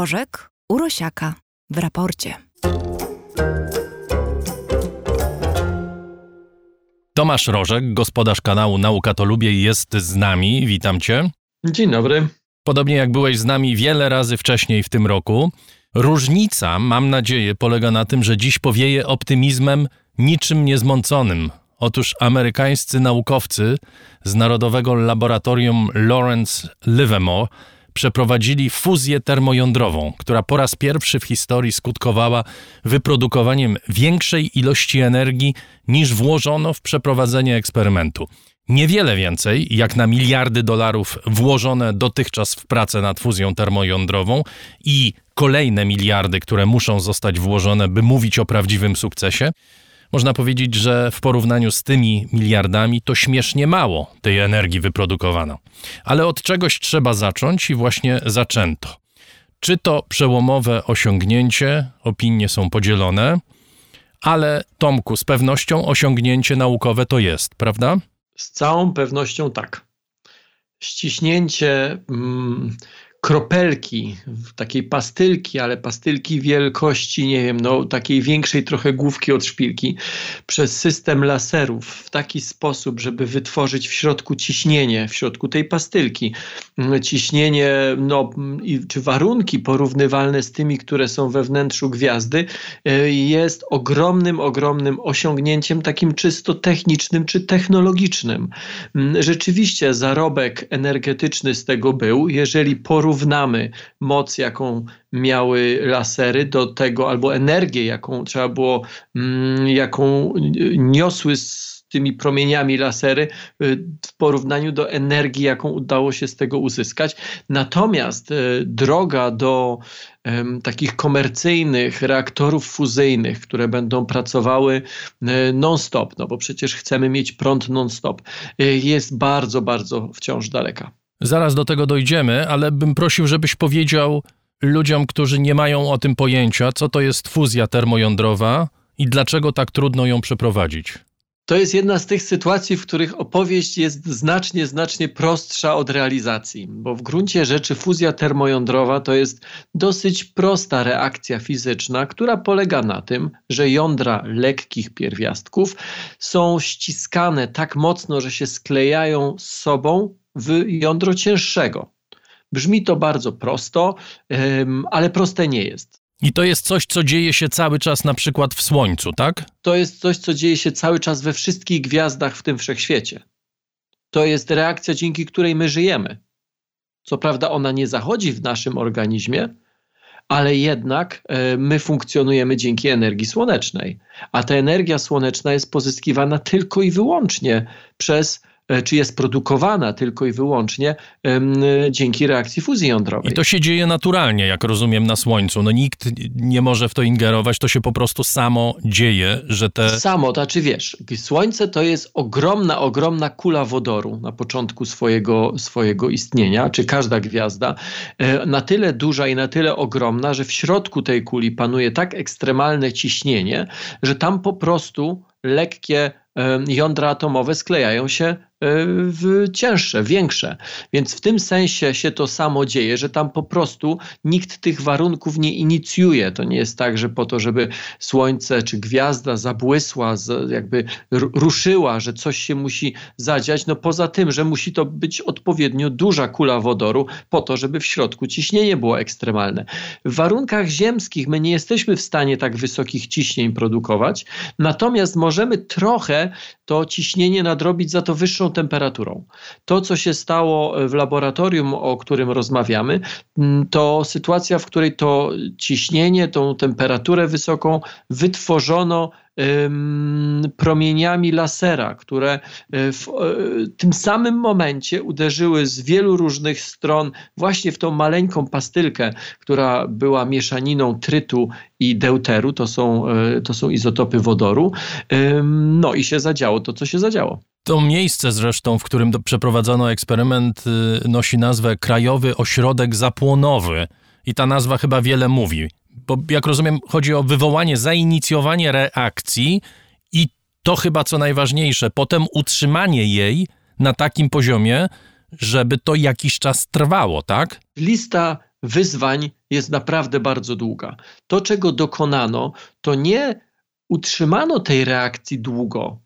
Rożek Urosiaka w raporcie. Tomasz Rożek, gospodarz kanału Nauka to Lubię, jest z nami. Witam cię. Dzień dobry. Podobnie jak byłeś z nami wiele razy wcześniej w tym roku, różnica, mam nadzieję, polega na tym, że dziś powieje optymizmem niczym niezmąconym. Otóż amerykańscy naukowcy z Narodowego Laboratorium Lawrence Livermore przeprowadzili fuzję termojądrową, która po raz pierwszy w historii skutkowała wyprodukowaniem większej ilości energii niż włożono w przeprowadzenie eksperymentu. Niewiele więcej, jak na miliardy dolarów włożone dotychczas w pracę nad fuzją termojądrową i kolejne miliardy, które muszą zostać włożone, by mówić o prawdziwym sukcesie. Można powiedzieć, że w porównaniu z tymi miliardami to śmiesznie mało tej energii wyprodukowano. Ale od czegoś trzeba zacząć i właśnie zaczęto. Czy to przełomowe osiągnięcie, opinie są podzielone, ale Tomku, z pewnością osiągnięcie naukowe to jest, prawda? Z całą pewnością tak. Ściśnięcie. Mm, kropelki, takiej pastylki, ale pastylki wielkości, nie wiem, no takiej większej trochę główki od szpilki, przez system laserów w taki sposób, żeby wytworzyć w środku ciśnienie, w środku tej pastylki. Ciśnienie, no, czy warunki porównywalne z tymi, które są we wnętrzu gwiazdy, e, jest ogromnym, ogromnym osiągnięciem takim czysto technicznym czy technologicznym. Rzeczywiście zarobek energetyczny z tego był, jeżeli porównamy porównamy moc, jaką miały lasery do tego, albo energię, jaką trzeba było, mm, jaką niosły z tymi promieniami lasery y, w porównaniu do energii, jaką udało się z tego uzyskać. Natomiast y, droga do takich komercyjnych reaktorów fuzyjnych, które będą pracowały y, non-stop, no bo przecież chcemy mieć prąd non-stop, jest bardzo, bardzo wciąż daleka. Zaraz do tego dojdziemy, ale bym prosił, żebyś powiedział ludziom, którzy nie mają o tym pojęcia, co to jest fuzja termojądrowa i dlaczego tak trudno ją przeprowadzić. To jest jedna z tych sytuacji, w których opowieść jest znacznie, znacznie prostsza od realizacji, bo w gruncie rzeczy fuzja termojądrowa to jest dosyć prosta reakcja fizyczna, która polega na tym, że jądra lekkich pierwiastków są ściskane tak mocno, że się sklejają z sobą w jądro cięższego. Brzmi to bardzo prosto, ale proste nie jest. I to jest coś, co dzieje się cały czas na przykład w Słońcu, tak? To jest coś, co dzieje się cały czas we wszystkich gwiazdach w tym wszechświecie. To jest reakcja, dzięki której my żyjemy. Co prawda, ona nie zachodzi w naszym organizmie, ale jednak e, my funkcjonujemy dzięki energii słonecznej. A ta energia słoneczna jest pozyskiwana tylko i wyłącznie przez czy jest produkowana tylko i wyłącznie dzięki reakcji fuzji jądrowej. I to się dzieje naturalnie, jak rozumiem, na Słońcu. No nikt nie może w to ingerować, to się po prostu samo dzieje, że te... Samo, to znaczy wiesz, Słońce to jest ogromna, ogromna kula wodoru na początku swojego, swojego istnienia, czy każda gwiazda, e, na tyle duża i na tyle ogromna, że w środku tej kuli panuje tak ekstremalne ciśnienie, że tam po prostu lekkie jądra atomowe sklejają się E, cięższe, większe. Więc w tym sensie się to samo dzieje, że tam po prostu nikt tych warunków nie inicjuje. To nie jest tak, że po to, żeby słońce czy gwiazda zabłysła, jakby ruszyła, że coś się musi zadziać. No poza tym, że musi to być odpowiednio duża kula wodoru po to, żeby w środku ciśnienie było ekstremalne. W warunkach ziemskich my nie jesteśmy w stanie tak wysokich ciśnień produkować, natomiast możemy trochę to ciśnienie nadrobić za to wyższą temperaturą. To, co się stało w laboratorium, o którym rozmawiamy, mm, to sytuacja, w której to ciśnienie, tą temperaturę wysoką wytworzono promieniami lasera, które e, w e, tym samym momencie uderzyły z wielu różnych stron właśnie w tą maleńką pastylkę, która była mieszaniną trytu i deuteru, to są, e, to są izotopy wodoru. No i się zadziało to, co się zadziało. To miejsce zresztą, w którym przeprowadzono eksperyment, y, nosi nazwę Krajowy Ośrodek Zapłonowy. I ta nazwa chyba wiele mówi. Bo jak rozumiem, chodzi o wywołanie, zainicjowanie reakcji i to chyba co najważniejsze, potem utrzymanie jej na takim poziomie, żeby to jakiś czas trwało, tak? Lista wyzwań jest naprawdę bardzo długa. To, czego dokonano, to nie utrzymano tej reakcji długo,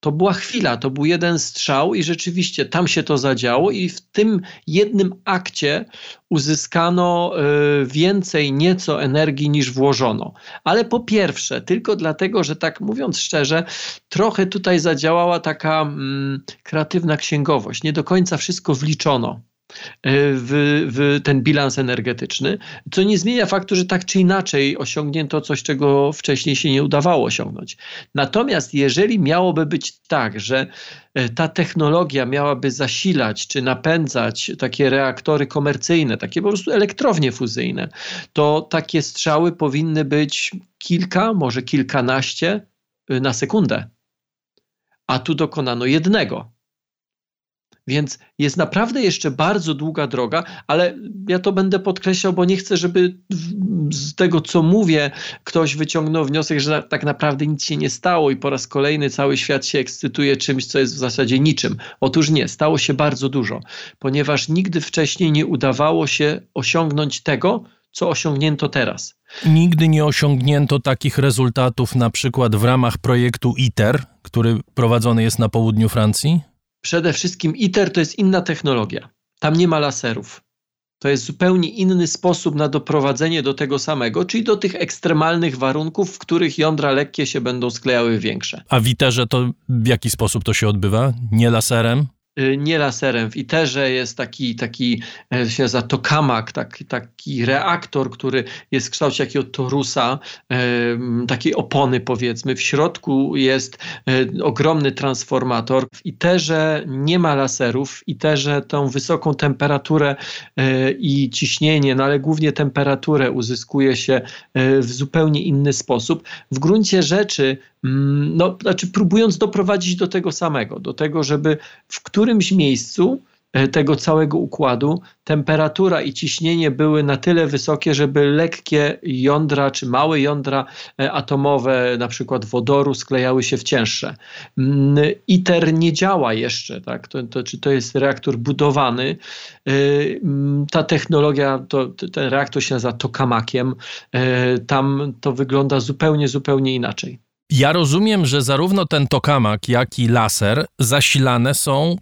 to była chwila, to był jeden strzał i rzeczywiście tam się to zadziało i w tym jednym akcie uzyskano y, więcej nieco energii niż włożono. Ale po pierwsze, tylko dlatego, że tak mówiąc szczerze, trochę tutaj zadziałała taka mm, kreatywna księgowość. Nie do końca wszystko wliczono. E, w, w, ten bilans energetyczny, co nie zmienia faktu, że tak czy inaczej osiągnięto coś, czego wcześniej się nie udawało osiągnąć. Natomiast jeżeli miałoby być tak, że e, ta technologia miałaby zasilać czy napędzać takie reaktory komercyjne, takie po prostu elektrownie fuzyjne, to takie strzały powinny być kilka, może kilkanaście e, na sekundę. A tu dokonano jednego. Więc jest naprawdę jeszcze bardzo długa droga, ale ja to będę podkreślał, bo nie chcę, żeby z tego, co mówię, ktoś wyciągnął wniosek, że tak naprawdę nic się nie stało i po raz kolejny cały świat się ekscytuje czymś, co jest w zasadzie niczym. Otóż nie, stało się bardzo dużo, ponieważ nigdy wcześniej nie udawało się osiągnąć tego, co osiągnięto teraz. Nigdy nie osiągnięto takich rezultatów, na przykład w ramach projektu ITER, który prowadzony jest na południu Francji? Przede wszystkim ITER to jest inna technologia. Tam nie ma laserów. To jest zupełnie inny sposób na doprowadzenie do tego samego, czyli do tych ekstremalnych warunków, w których jądra lekkie się będą sklejały większe. A w ITERze to w jaki sposób to się odbywa? Nie laserem? Y, nie laserem. W ITERze jest taki, taki e, się nazywa tokamak, taki, taki reaktor, który jest w kształcie takiego torusa, takiej opony powiedzmy. W środku jest e, ogromny transformator. W ITERze nie ma laserów. W ITERze tą wysoką temperaturę e, i ciśnienie, no ale głównie temperaturę uzyskuje się w zupełnie inny sposób. W gruncie rzeczy no, znaczy próbując doprowadzić do tego samego, do tego, żeby w którymś miejscu e, tego całego układu temperatura i ciśnienie były na tyle wysokie, żeby lekkie jądra czy małe jądra e, atomowe, na przykład wodoru, sklejały się w cięższe. Mm, ITER nie działa jeszcze, tak? to, to, czy to jest reaktor budowany. E, mm, ta technologia, to, ten reaktor się nazywa tokamakiem, tam to wygląda zupełnie, zupełnie inaczej. Ja rozumiem, że zarówno ten tokamak, jak i laser zasilane są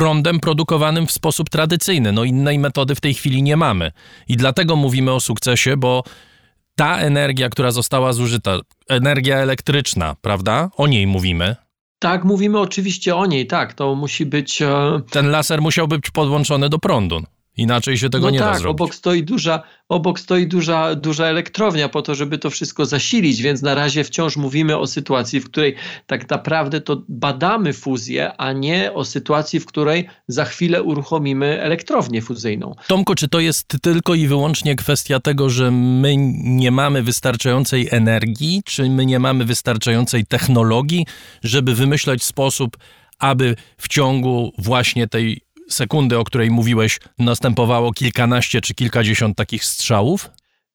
prądem produkowanym w sposób tradycyjny. No innej metody w tej chwili nie mamy. I dlatego mówimy o sukcesie, bo ta energia, która została zużyta, energia elektryczna, prawda? O niej mówimy. Tak, mówimy oczywiście o niej, tak. To musi być. E... Ten laser musiał być podłączony do prądu. Inaczej się tego no nie tak, da zrobić. Obok stoi duża, obok stoi duża, duża elektrownia po to, żeby to wszystko zasilić, więc na razie wciąż mówimy o sytuacji, w której tak naprawdę to badamy fuzję, a nie o sytuacji, w której za chwilę uruchomimy elektrownię fuzyjną. Tomku, czy to jest tylko i wyłącznie kwestia tego, że my nie mamy wystarczającej energii, czy my nie mamy wystarczającej technologii, żeby wymyślać sposób, aby w ciągu właśnie tej sekundy, o której mówiłeś, następowało kilkanaście czy kilkadziesiąt takich strzałów?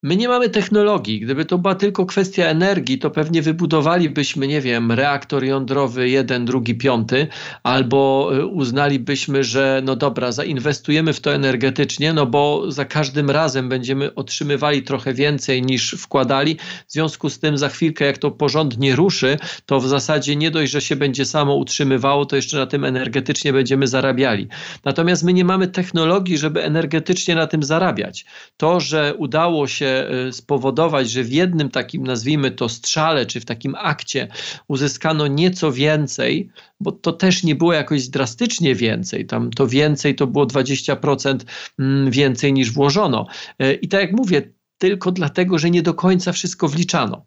My nie mamy technologii. Gdyby to była tylko kwestia energii, to pewnie wybudowalibyśmy, nie wiem, reaktor jądrowy jeden, drugi, piąty, albo y, uznalibyśmy, że no dobra, zainwestujemy w to energetycznie, no bo za każdym razem będziemy otrzymywali trochę więcej niż wkładali. W związku z tym za chwilkę, jak to porządnie ruszy, to w zasadzie nie dość, że się będzie samo utrzymywało, to jeszcze na tym energetycznie będziemy zarabiali. Natomiast my nie mamy technologii, żeby energetycznie na tym zarabiać. To, że udało się Y, spowodować, że w jednym takim, nazwijmy to strzale, czy w takim akcie uzyskano nieco więcej, bo to też nie było jakoś drastycznie więcej, tam to więcej to było 20% mm, więcej niż włożono. Y, I tak jak mówię, tylko dlatego, że nie do końca wszystko wliczano.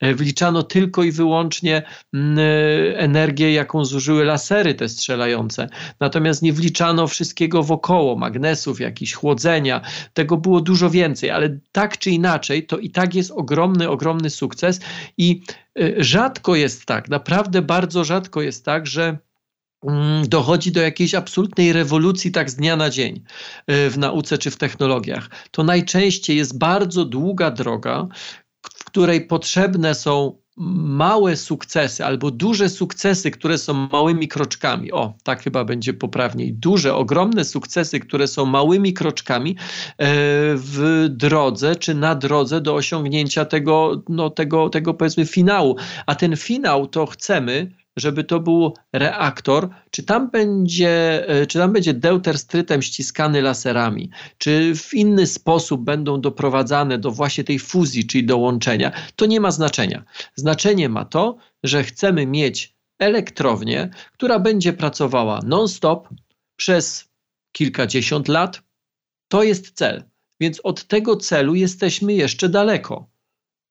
E, wliczano tylko i wyłącznie mm, e, energię, jaką zużyły lasery te strzelające. Natomiast nie wliczano wszystkiego wokoło, magnesów, jakichś chłodzenia. Tego było dużo więcej, ale tak czy inaczej, to i tak jest ogromny, ogromny sukces i e, rzadko jest tak, naprawdę bardzo rzadko jest tak, że mm, dochodzi do jakiejś absolutnej rewolucji tak z dnia na dzień w nauce czy w technologiach. To najczęściej jest bardzo długa droga, której potrzebne są małe sukcesy albo duże sukcesy, które są małymi kroczkami. O, tak chyba będzie poprawniej. Duże, ogromne sukcesy, które są małymi kroczkami e, w drodze czy na drodze do osiągnięcia tego, no, tego, tego powiedzmy finału. A ten finał to chcemy, żeby to był reaktor, czy tam będzie, e, czy tam będzie deuter strytem ściskany laserami, czy w inny sposób będą doprowadzane do właśnie tej fuzji, czyli do łączenia, to nie ma znaczenia. Znaczenie ma to, że chcemy mieć elektrownię, która będzie pracowała non-stop przez kilkadziesiąt lat. To jest cel. Więc od tego celu jesteśmy jeszcze daleko.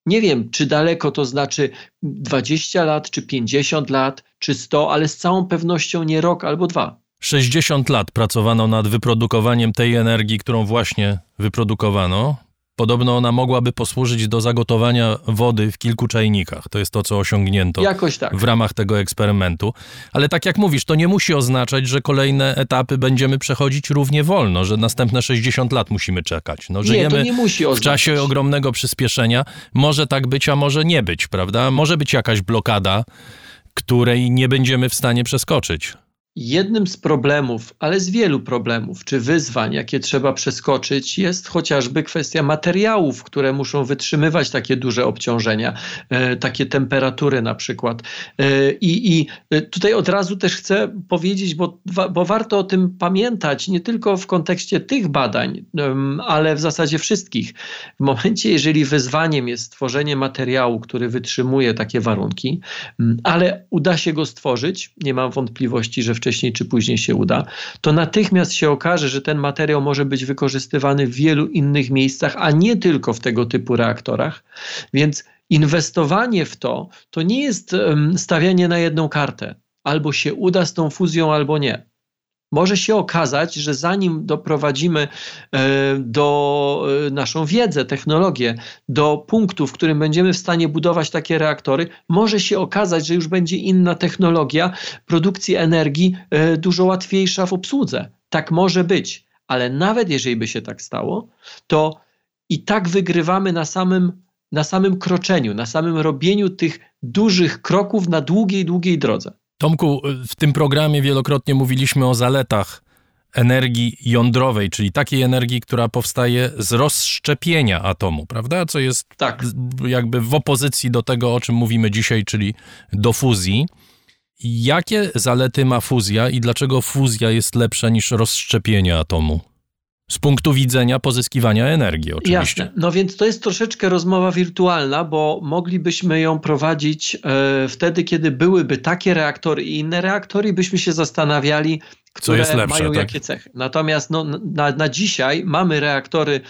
Nie wiem, czy daleko to znaczy 20 lat, czy 50 lat, czy 100, ale z całą pewnością nie rok albo dwa. 60 lat pracowano nad wyprodukowaniem tej energii, którą właśnie wyprodukowano. Podobno ona mogłaby posłużyć do zagotowania wody w kilku czajnikach. To jest to, co osiągnięto tak. w ramach tego eksperymentu. Ale tak jak mówisz, to nie musi oznaczać, że kolejne etapy będziemy przechodzić równie wolno, że następne 60 lat musimy czekać. No, żyjemy nie, w czasie ogromnego przyspieszenia. Może tak być, a może nie być, prawda? Może być jakaś blokada, której nie będziemy w stanie przeskoczyć. Jednym z problemów, ale z wielu problemów czy wyzwań, jakie trzeba przeskoczyć, jest chociażby kwestia materiałów, które muszą wytrzymywać takie duże obciążenia, e, takie temperatury na przykład. E, I, I e, tutaj od razu też chcę powiedzieć, bo, bo warto o tym pamiętać, nie tylko w kontekście tych badań, ale w zasadzie wszystkich. W momencie, jeżeli wyzwaniem jest stworzenie materiału, który wytrzymuje takie warunki, ale uda się go stworzyć, nie mam wątpliwości, że w wcześniej czy później się uda, to natychmiast się okaże, że ten materiał może być wykorzystywany w wielu innych miejscach, a nie tylko w tego typu reaktorach. Więc inwestowanie w to to nie jest stawianie na jedną kartę. Albo się uda z tą fuzją, albo nie może się okazać, że zanim doprowadzimy e, do e, naszą wiedzę, technologię, do punktu, w którym będziemy w stanie budować takie reaktory, może się okazać, że już będzie inna technologia produkcji energii, e, dużo łatwiejsza w obsłudze. Tak może być, ale nawet jeżeli by się tak stało, to i tak wygrywamy na samym, na samym kroczeniu, na samym robieniu tych dużych kroków na długiej, długiej drodze. Tomku, w tym programie wielokrotnie mówiliśmy o zaletach energii jądrowej, czyli takiej energii, która powstaje z rozszczepienia atomu, prawda? Co jest tak. jakby w opozycji do tego, o czym mówimy dzisiaj, czyli do fuzji. Jakie zalety ma fuzja i dlaczego fuzja jest lepsza niż rozszczepienie atomu? Z punktu widzenia pozyskiwania energii, oczywiście. Jasne. No więc to jest troszeczkę rozmowa wirtualna, bo moglibyśmy ją prowadzić e, wtedy, kiedy byłyby takie reaktory i inne reaktory, byśmy się zastanawiali, które lepsze, mają tak? jakie cechy. Natomiast no, na, na dzisiaj mamy reaktory,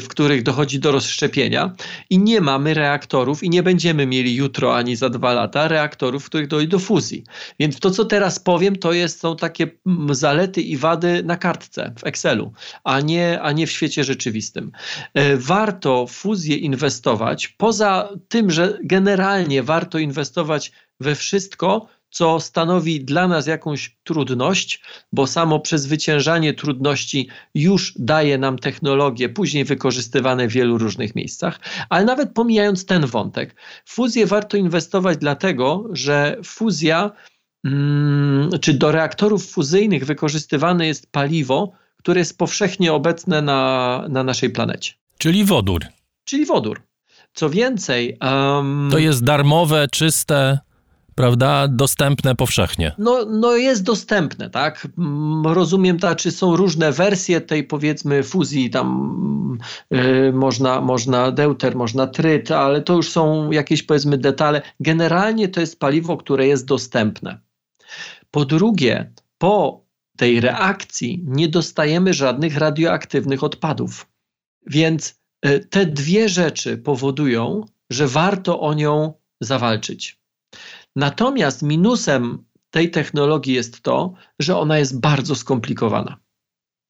w których dochodzi do rozszczepienia i nie mamy reaktorów i nie będziemy mieli jutro ani za dwa lata reaktorów, w których dojdzie do fuzji. Więc to, co teraz powiem, to jest, są takie zalety i wady na kartce w Excelu, a nie, a nie w świecie rzeczywistym. E, warto w fuzję inwestować, poza tym, że generalnie warto inwestować we wszystko, co stanowi dla nas jakąś trudność, bo samo przezwyciężanie trudności już daje nam technologie, później wykorzystywane w wielu różnych miejscach. Ale nawet pomijając ten wątek, w fuzję warto inwestować dlatego, że fuzja, mm, czy do reaktorów fuzyjnych wykorzystywane jest paliwo, które jest powszechnie obecne na, na naszej planecie. Czyli wodór. Czyli wodór. Co więcej. Um, to jest darmowe, czyste prawda, dostępne powszechnie. No, no jest dostępne, tak. Mm, rozumiem, ta, czy są różne wersje tej powiedzmy fuzji, tam yy, można, można deuter, można tryt, ale to już są jakieś powiedzmy detale. Generalnie to jest paliwo, które jest dostępne. Po drugie, po tej reakcji nie dostajemy żadnych radioaktywnych odpadów. Więc y, te dwie rzeczy powodują, że warto o nią zawalczyć. Natomiast minusem tej technologii jest to, że ona jest bardzo skomplikowana.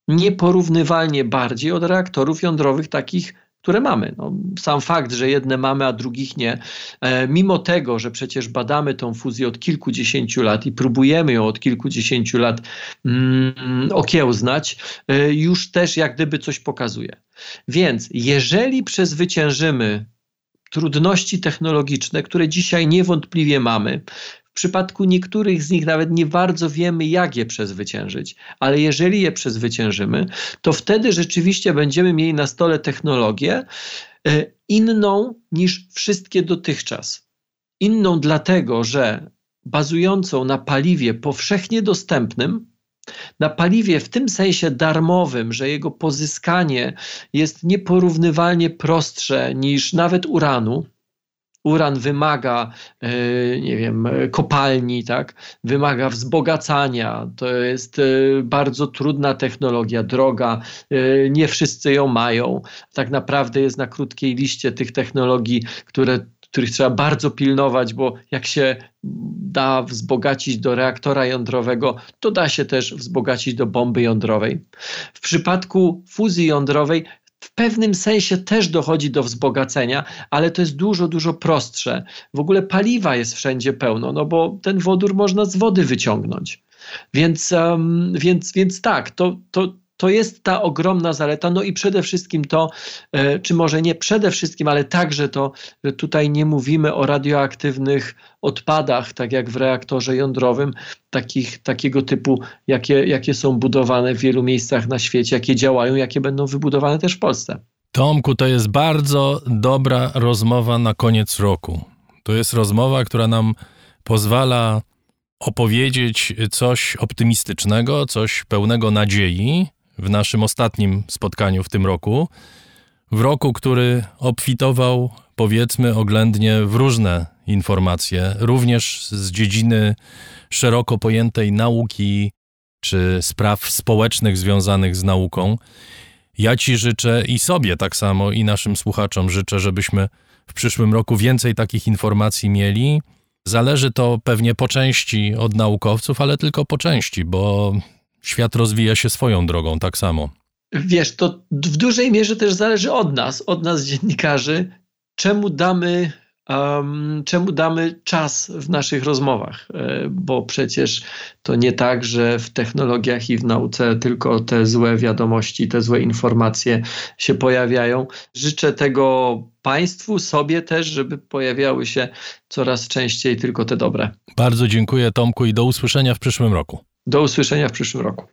Nieporównywalnie bardziej od reaktorów jądrowych takich, które mamy. No, sam fakt, że jedne mamy, a drugich nie, e, mimo tego, że przecież badamy tą fuzję od kilkudziesięciu lat i próbujemy ją od kilkudziesięciu lat mm, okiełznać, e, już też jak gdyby coś pokazuje. Więc jeżeli przezwyciężymy trudności technologiczne, które dzisiaj niewątpliwie mamy. W przypadku niektórych z nich nawet nie bardzo wiemy, jak je przezwyciężyć, ale jeżeli je przezwyciężymy, to wtedy rzeczywiście będziemy mieli na stole technologię e, inną niż wszystkie dotychczas. Inną dlatego, że bazującą na paliwie powszechnie dostępnym, na paliwie w tym sensie darmowym, że jego pozyskanie jest nieporównywalnie prostsze niż nawet uranu. Uran wymaga, e, nie wiem, kopalni, tak? wymaga wzbogacania. To jest e, bardzo trudna technologia, droga. E, nie wszyscy ją mają. Tak naprawdę jest na krótkiej liście tych technologii, które których trzeba bardzo pilnować, bo jak się da wzbogacić do reaktora jądrowego, to da się też wzbogacić do bomby jądrowej. W przypadku fuzji jądrowej w pewnym sensie też dochodzi do wzbogacenia, ale to jest dużo, dużo prostsze. W ogóle paliwa jest wszędzie pełno, no bo ten wodór można z wody wyciągnąć. Więc, um, więc, więc tak, to, to, to jest ta ogromna zaleta. No i przede wszystkim to, e, czy może nie przede wszystkim, ale także to, że tutaj nie mówimy o radioaktywnych odpadach, tak jak w reaktorze jądrowym, takich, takiego typu, jakie, jakie są budowane w wielu miejscach na świecie, jakie działają, jakie będą wybudowane też w Polsce. Tomku, to jest bardzo dobra rozmowa na koniec roku. To jest rozmowa, która nam pozwala opowiedzieć coś optymistycznego, coś pełnego nadziei, w naszym ostatnim spotkaniu w tym roku. W roku, który obfitował, powiedzmy, oględnie w różne informacje, również z dziedziny szeroko pojętej nauki czy spraw społecznych związanych z nauką. Ja Ci życzę i sobie tak samo, i naszym słuchaczom życzę, żebyśmy w przyszłym roku więcej takich informacji mieli. Zależy to pewnie po części od naukowców, ale tylko po części, bo świat rozwija się swoją drogą tak samo. Wiesz, to w dużej mierze też zależy od nas, od nas dziennikarzy, czemu damy, um, czemu damy czas w naszych rozmowach, e, bo przecież to nie tak, że w technologiach i w nauce tylko te złe wiadomości, te złe informacje się pojawiają. Życzę tego Państwu, sobie też, żeby pojawiały się coraz częściej tylko te dobre. Bardzo dziękuję Tomku i do usłyszenia w przyszłym roku. Do usłyszenia w przyszłym roku.